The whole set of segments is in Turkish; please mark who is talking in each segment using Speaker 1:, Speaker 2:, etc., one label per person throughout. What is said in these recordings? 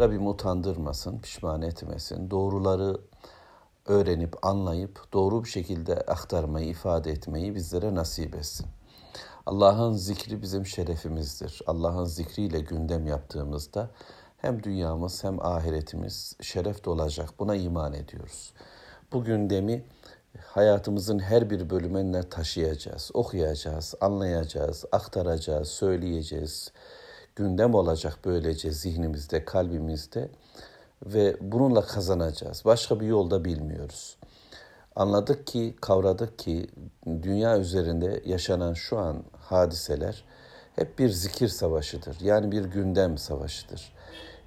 Speaker 1: Rabbim utandırmasın, pişman etmesin. Doğruları öğrenip, anlayıp, doğru bir şekilde aktarmayı, ifade etmeyi bizlere nasip etsin. Allah'ın zikri bizim şerefimizdir. Allah'ın zikriyle gündem yaptığımızda hem dünyamız hem ahiretimiz şeref dolacak. Buna iman ediyoruz. Bu gündemi hayatımızın her bir bölümüne taşıyacağız, okuyacağız, anlayacağız, aktaracağız, söyleyeceğiz. Gündem olacak böylece zihnimizde, kalbimizde ve bununla kazanacağız. Başka bir yolda bilmiyoruz. Anladık ki, kavradık ki dünya üzerinde yaşanan şu an hadiseler hep bir zikir savaşıdır. Yani bir gündem savaşıdır.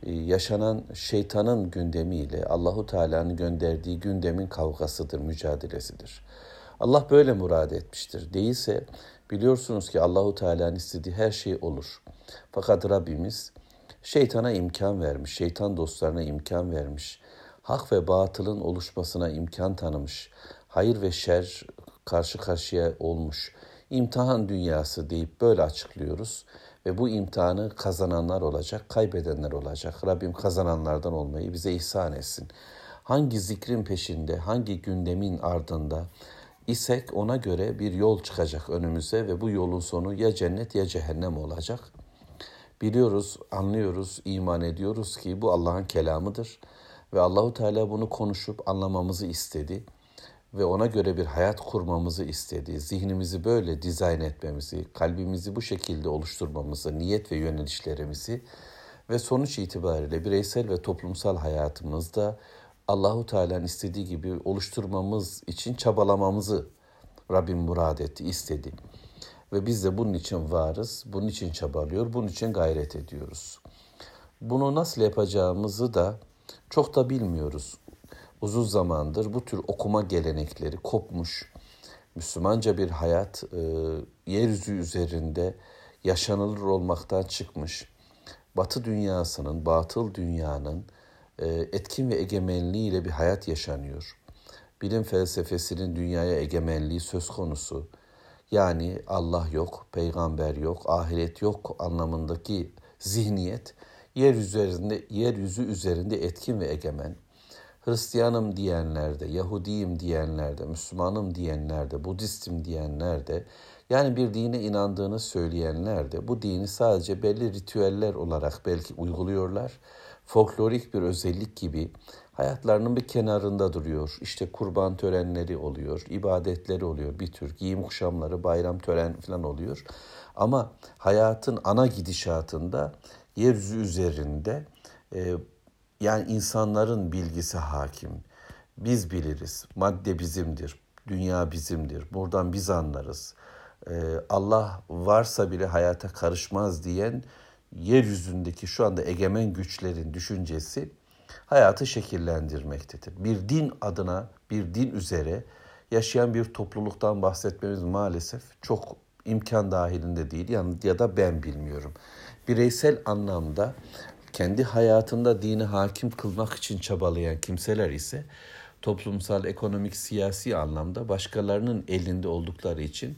Speaker 1: Ee, yaşanan şeytanın gündemiyle Allahu Teala'nın gönderdiği gündemin kavgasıdır, mücadelesidir. Allah böyle murad etmiştir. Değilse biliyorsunuz ki Allahu Teala'nın istediği her şey olur. Fakat Rabbimiz şeytana imkan vermiş, şeytan dostlarına imkan vermiş. Hak ve batılın oluşmasına imkan tanımış. Hayır ve şer karşı karşıya olmuş. İmtihan dünyası deyip böyle açıklıyoruz ve bu imtihanı kazananlar olacak, kaybedenler olacak. Rabbim kazananlardan olmayı bize ihsan etsin. Hangi zikrin peşinde, hangi gündemin ardında isek ona göre bir yol çıkacak önümüze ve bu yolun sonu ya cennet ya cehennem olacak. Biliyoruz, anlıyoruz, iman ediyoruz ki bu Allah'ın kelamıdır ve Allahu Teala bunu konuşup anlamamızı istedi ve ona göre bir hayat kurmamızı istedi. Zihnimizi böyle dizayn etmemizi, kalbimizi bu şekilde oluşturmamızı, niyet ve yönelişlerimizi ve sonuç itibariyle bireysel ve toplumsal hayatımızda Allahu Teala'nın istediği gibi oluşturmamız için çabalamamızı Rabbim murad etti, istedi. Ve biz de bunun için varız, bunun için çabalıyor, bunun için gayret ediyoruz. Bunu nasıl yapacağımızı da çok da bilmiyoruz uzun zamandır bu tür okuma gelenekleri kopmuş. Müslümanca bir hayat e, yeryüzü üzerinde yaşanılır olmaktan çıkmış. Batı dünyasının, batıl dünyanın e, etkin ve egemenliğiyle bir hayat yaşanıyor. Bilim felsefesinin dünyaya egemenliği söz konusu. Yani Allah yok, peygamber yok, ahiret yok anlamındaki zihniyet yer üzerinde yeryüzü üzerinde etkin ve egemen. Hristiyanım diyenlerde, Yahudiyim diyenlerde, Müslümanım diyenlerde, Budistim diyenlerde, yani bir dine inandığını söyleyenler bu dini sadece belli ritüeller olarak belki uyguluyorlar. Folklorik bir özellik gibi hayatlarının bir kenarında duruyor. İşte kurban törenleri oluyor, ibadetleri oluyor, bir tür giyim kuşamları, bayram tören falan oluyor. Ama hayatın ana gidişatında yeryüzü üzerinde e, yani insanların bilgisi hakim. Biz biliriz. Madde bizimdir. Dünya bizimdir. Buradan biz anlarız. Ee, Allah varsa bile hayata karışmaz diyen yeryüzündeki şu anda egemen güçlerin düşüncesi hayatı şekillendirmektedir. Bir din adına, bir din üzere yaşayan bir topluluktan bahsetmemiz maalesef çok imkan dahilinde değil yani ya da ben bilmiyorum. Bireysel anlamda kendi hayatında dini hakim kılmak için çabalayan kimseler ise toplumsal, ekonomik, siyasi anlamda başkalarının elinde oldukları için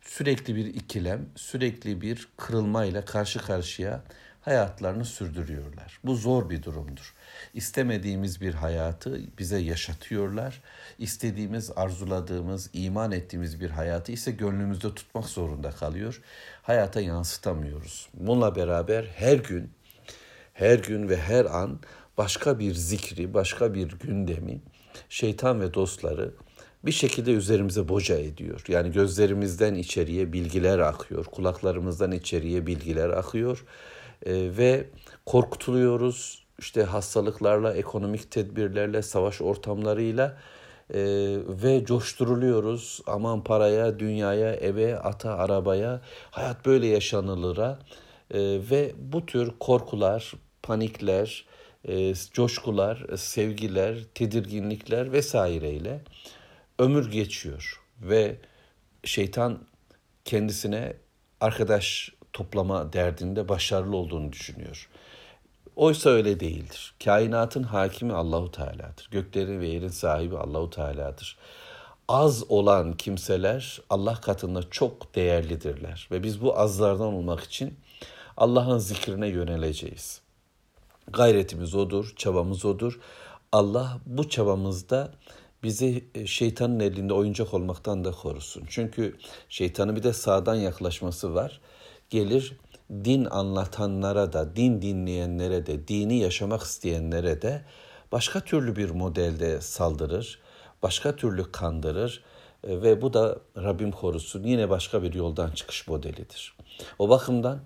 Speaker 1: sürekli bir ikilem, sürekli bir kırılmayla karşı karşıya hayatlarını sürdürüyorlar. Bu zor bir durumdur. İstemediğimiz bir hayatı bize yaşatıyorlar. İstediğimiz, arzuladığımız, iman ettiğimiz bir hayatı ise gönlümüzde tutmak zorunda kalıyor. Hayata yansıtamıyoruz. Bununla beraber her gün her gün ve her an başka bir zikri, başka bir gündemi şeytan ve dostları bir şekilde üzerimize boca ediyor. Yani gözlerimizden içeriye bilgiler akıyor, kulaklarımızdan içeriye bilgiler akıyor e, ve korkutuluyoruz. İşte hastalıklarla, ekonomik tedbirlerle, savaş ortamlarıyla e, ve coşturuluyoruz. Aman paraya, dünyaya, eve, ata, arabaya, hayat böyle yaşanılıra e, ve bu tür korkular, panikler, e, coşkular, sevgiler, tedirginlikler vesaireyle ömür geçiyor ve şeytan kendisine arkadaş toplama derdinde başarılı olduğunu düşünüyor. Oysa öyle değildir. Kainatın hakimi Allahu Teala'dır. Göklerin ve yerin sahibi Allahu Teala'dır. Az olan kimseler Allah katında çok değerlidirler ve biz bu azlardan olmak için Allah'ın zikrine yöneleceğiz. Gayretimiz odur, çabamız odur. Allah bu çabamızda bizi e, şeytanın elinde oyuncak olmaktan da korusun. Çünkü şeytanın bir de sağdan yaklaşması var. Gelir din anlatanlara da, din dinleyenlere de, dini yaşamak isteyenlere de başka türlü bir modelde saldırır, başka türlü kandırır e, ve bu da Rabbim korusun yine başka bir yoldan çıkış modelidir. O bakımdan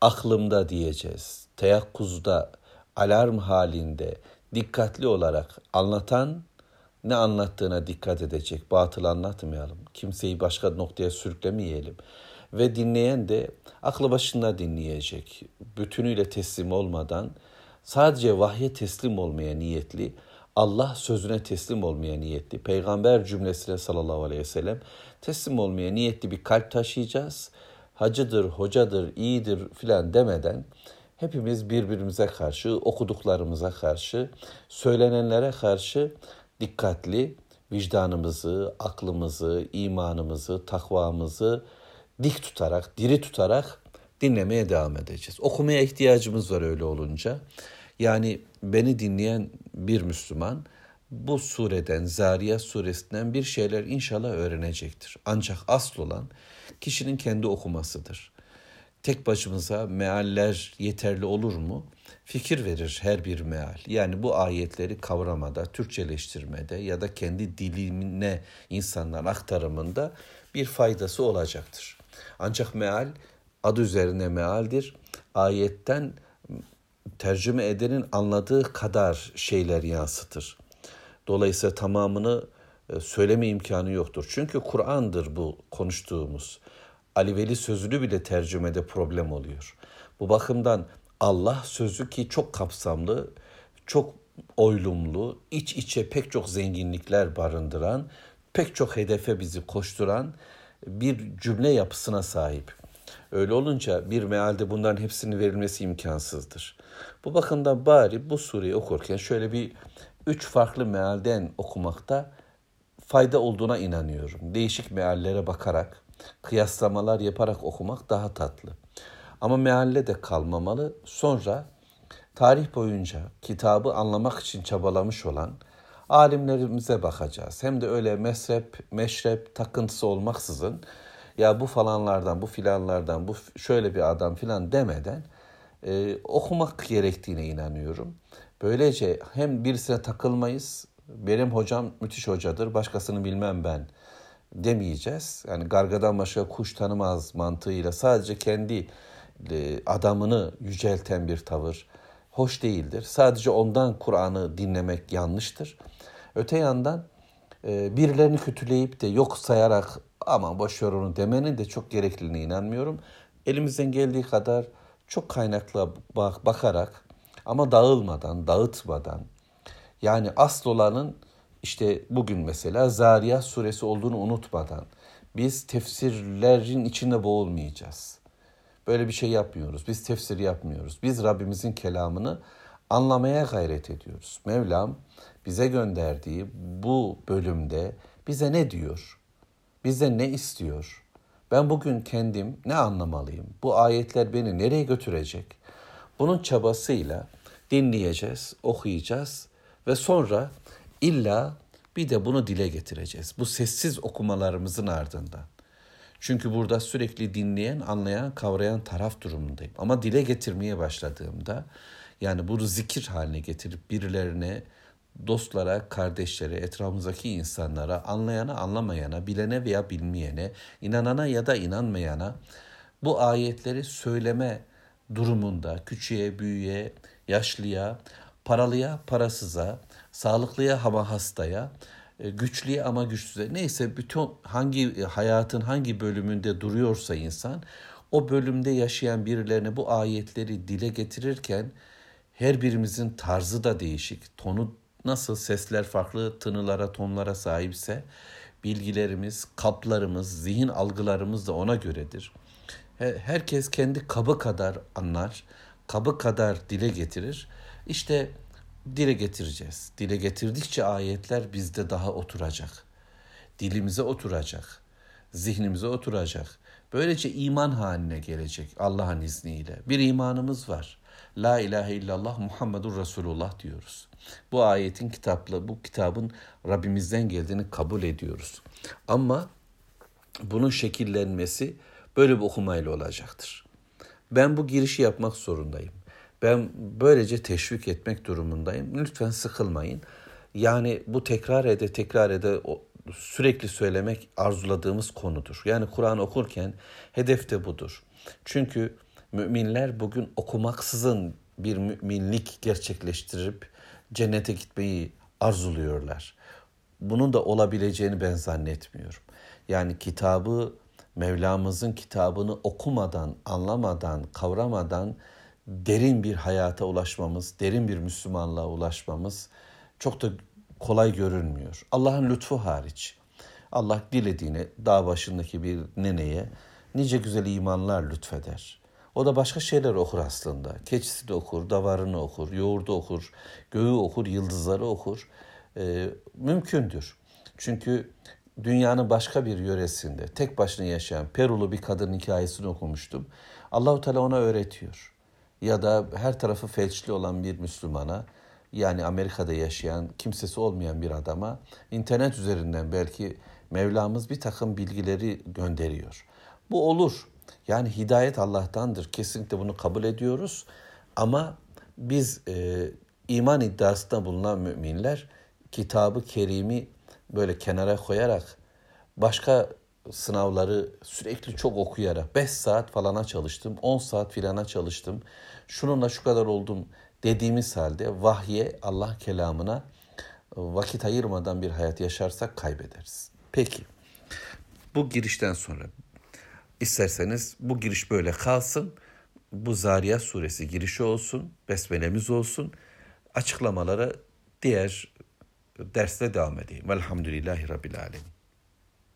Speaker 1: aklımda diyeceğiz, teyakkuzda, alarm halinde, dikkatli olarak anlatan ne anlattığına dikkat edecek. Batıl anlatmayalım. Kimseyi başka noktaya sürüklemeyelim. Ve dinleyen de aklı başında dinleyecek. Bütünüyle teslim olmadan sadece vahye teslim olmaya niyetli, Allah sözüne teslim olmaya niyetli, peygamber cümlesine sallallahu aleyhi ve sellem teslim olmaya niyetli bir kalp taşıyacağız. Hacıdır, hocadır, iyidir filan demeden hepimiz birbirimize karşı, okuduklarımıza karşı, söylenenlere karşı dikkatli vicdanımızı, aklımızı, imanımızı, takvamızı dik tutarak, diri tutarak dinlemeye devam edeceğiz. Okumaya ihtiyacımız var öyle olunca. Yani beni dinleyen bir Müslüman bu sureden, Zariyat suresinden bir şeyler inşallah öğrenecektir. Ancak asıl olan kişinin kendi okumasıdır. Tek başımıza mealler yeterli olur mu? fikir verir her bir meal. Yani bu ayetleri kavramada, Türkçeleştirmede ya da kendi dilimine insanlar aktarımında bir faydası olacaktır. Ancak meal adı üzerine mealdir. Ayetten tercüme edenin anladığı kadar şeyler yansıtır. Dolayısıyla tamamını e, söyleme imkanı yoktur. Çünkü Kur'an'dır bu konuştuğumuz. Ali Veli sözünü bile tercümede problem oluyor. Bu bakımdan Allah sözü ki çok kapsamlı, çok oylumlu, iç içe pek çok zenginlikler barındıran, pek çok hedefe bizi koşturan bir cümle yapısına sahip. Öyle olunca bir mealde bunların hepsinin verilmesi imkansızdır. Bu bakımdan bari bu sureyi okurken şöyle bir üç farklı mealden okumakta fayda olduğuna inanıyorum. Değişik meallere bakarak, kıyaslamalar yaparak okumak daha tatlı. Ama mealle de kalmamalı. Sonra tarih boyunca kitabı anlamak için çabalamış olan alimlerimize bakacağız. Hem de öyle mesrep, meşrep takıntısı olmaksızın ya bu falanlardan, bu filanlardan, bu şöyle bir adam filan demeden e, okumak gerektiğine inanıyorum. Böylece hem birisine takılmayız, benim hocam müthiş hocadır, başkasını bilmem ben demeyeceğiz. Yani gargadan başka kuş tanımaz mantığıyla sadece kendi e, adamını yücelten bir tavır hoş değildir. Sadece ondan Kur'an'ı dinlemek yanlıştır. Öte yandan e, birilerini kötüleyip de yok sayarak aman boş ver onu demenin de çok gerekliliğine inanmıyorum. Elimizden geldiği kadar çok kaynakla bak, bakarak ama dağılmadan, dağıtmadan yani asıl olanın işte bugün mesela Zariyat suresi olduğunu unutmadan biz tefsirlerin içinde boğulmayacağız. Böyle bir şey yapmıyoruz. Biz tefsir yapmıyoruz. Biz Rabbimizin kelamını anlamaya gayret ediyoruz. Mevlam bize gönderdiği bu bölümde bize ne diyor? Bize ne istiyor? Ben bugün kendim ne anlamalıyım? Bu ayetler beni nereye götürecek? Bunun çabasıyla dinleyeceğiz, okuyacağız ve sonra illa bir de bunu dile getireceğiz. Bu sessiz okumalarımızın ardından. Çünkü burada sürekli dinleyen, anlayan, kavrayan taraf durumundayım. Ama dile getirmeye başladığımda yani bunu zikir haline getirip birilerine, dostlara, kardeşlere, etrafımızdaki insanlara, anlayana, anlamayana, bilene veya bilmeyene, inanana ya da inanmayana bu ayetleri söyleme durumunda küçüğe, büyüğe, yaşlıya, paralıya, parasıza, sağlıklıya ama hastaya, güçlüye ama güçsüze neyse bütün hangi e, hayatın hangi bölümünde duruyorsa insan o bölümde yaşayan birilerine bu ayetleri dile getirirken Her birimizin tarzı da değişik. Tonu nasıl sesler farklı tınılara, tonlara sahipse bilgilerimiz, kaplarımız, zihin algılarımız da ona göredir. Herkes kendi kabı kadar anlar, kabı kadar dile getirir. İşte dile getireceğiz. Dile getirdikçe ayetler bizde daha oturacak. Dilimize oturacak. Zihnimize oturacak. Böylece iman haline gelecek Allah'ın izniyle. Bir imanımız var. La ilahe illallah Muhammedur Resulullah diyoruz. Bu ayetin kitapla, bu kitabın Rabbimizden geldiğini kabul ediyoruz. Ama bunun şekillenmesi böyle bir okumayla olacaktır. Ben bu girişi yapmak zorundayım. Ben böylece teşvik etmek durumundayım. Lütfen sıkılmayın. Yani bu tekrar ede tekrar ede sürekli söylemek arzuladığımız konudur. Yani Kur'an okurken hedef de budur. Çünkü müminler bugün okumaksızın bir müminlik gerçekleştirip cennete gitmeyi arzuluyorlar. Bunun da olabileceğini ben zannetmiyorum. Yani kitabı Mevlamızın kitabını okumadan, anlamadan, kavramadan derin bir hayata ulaşmamız, derin bir Müslümanlığa ulaşmamız çok da kolay görünmüyor. Allah'ın lütfu hariç. Allah dilediğine dağ başındaki bir neneye nice güzel imanlar lütfeder. O da başka şeyler okur aslında. Keçisi de okur, davarını okur, yoğurdu okur, göğü okur, yıldızları okur. Ee, mümkündür. Çünkü dünyanın başka bir yöresinde tek başına yaşayan Perulu bir kadın hikayesini okumuştum. Allahu Teala ona öğretiyor. Ya da her tarafı felçli olan bir Müslümana yani Amerika'da yaşayan kimsesi olmayan bir adama internet üzerinden belki Mevlamız bir takım bilgileri gönderiyor. Bu olur. Yani hidayet Allah'tandır. Kesinlikle bunu kabul ediyoruz. Ama biz e, iman iddiasında bulunan müminler kitabı kerimi böyle kenara koyarak başka sınavları sürekli çok okuyarak 5 saat falana çalıştım, 10 saat filana çalıştım. Şununla şu kadar oldum dediğimiz halde vahye, Allah kelamına vakit ayırmadan bir hayat yaşarsak kaybederiz. Peki bu girişten sonra isterseniz bu giriş böyle kalsın. Bu Zariyat suresi girişi olsun, besmelemiz olsun. Açıklamalara diğer derste devam edeyim. Velhamdülillahi Rabbil Alemin.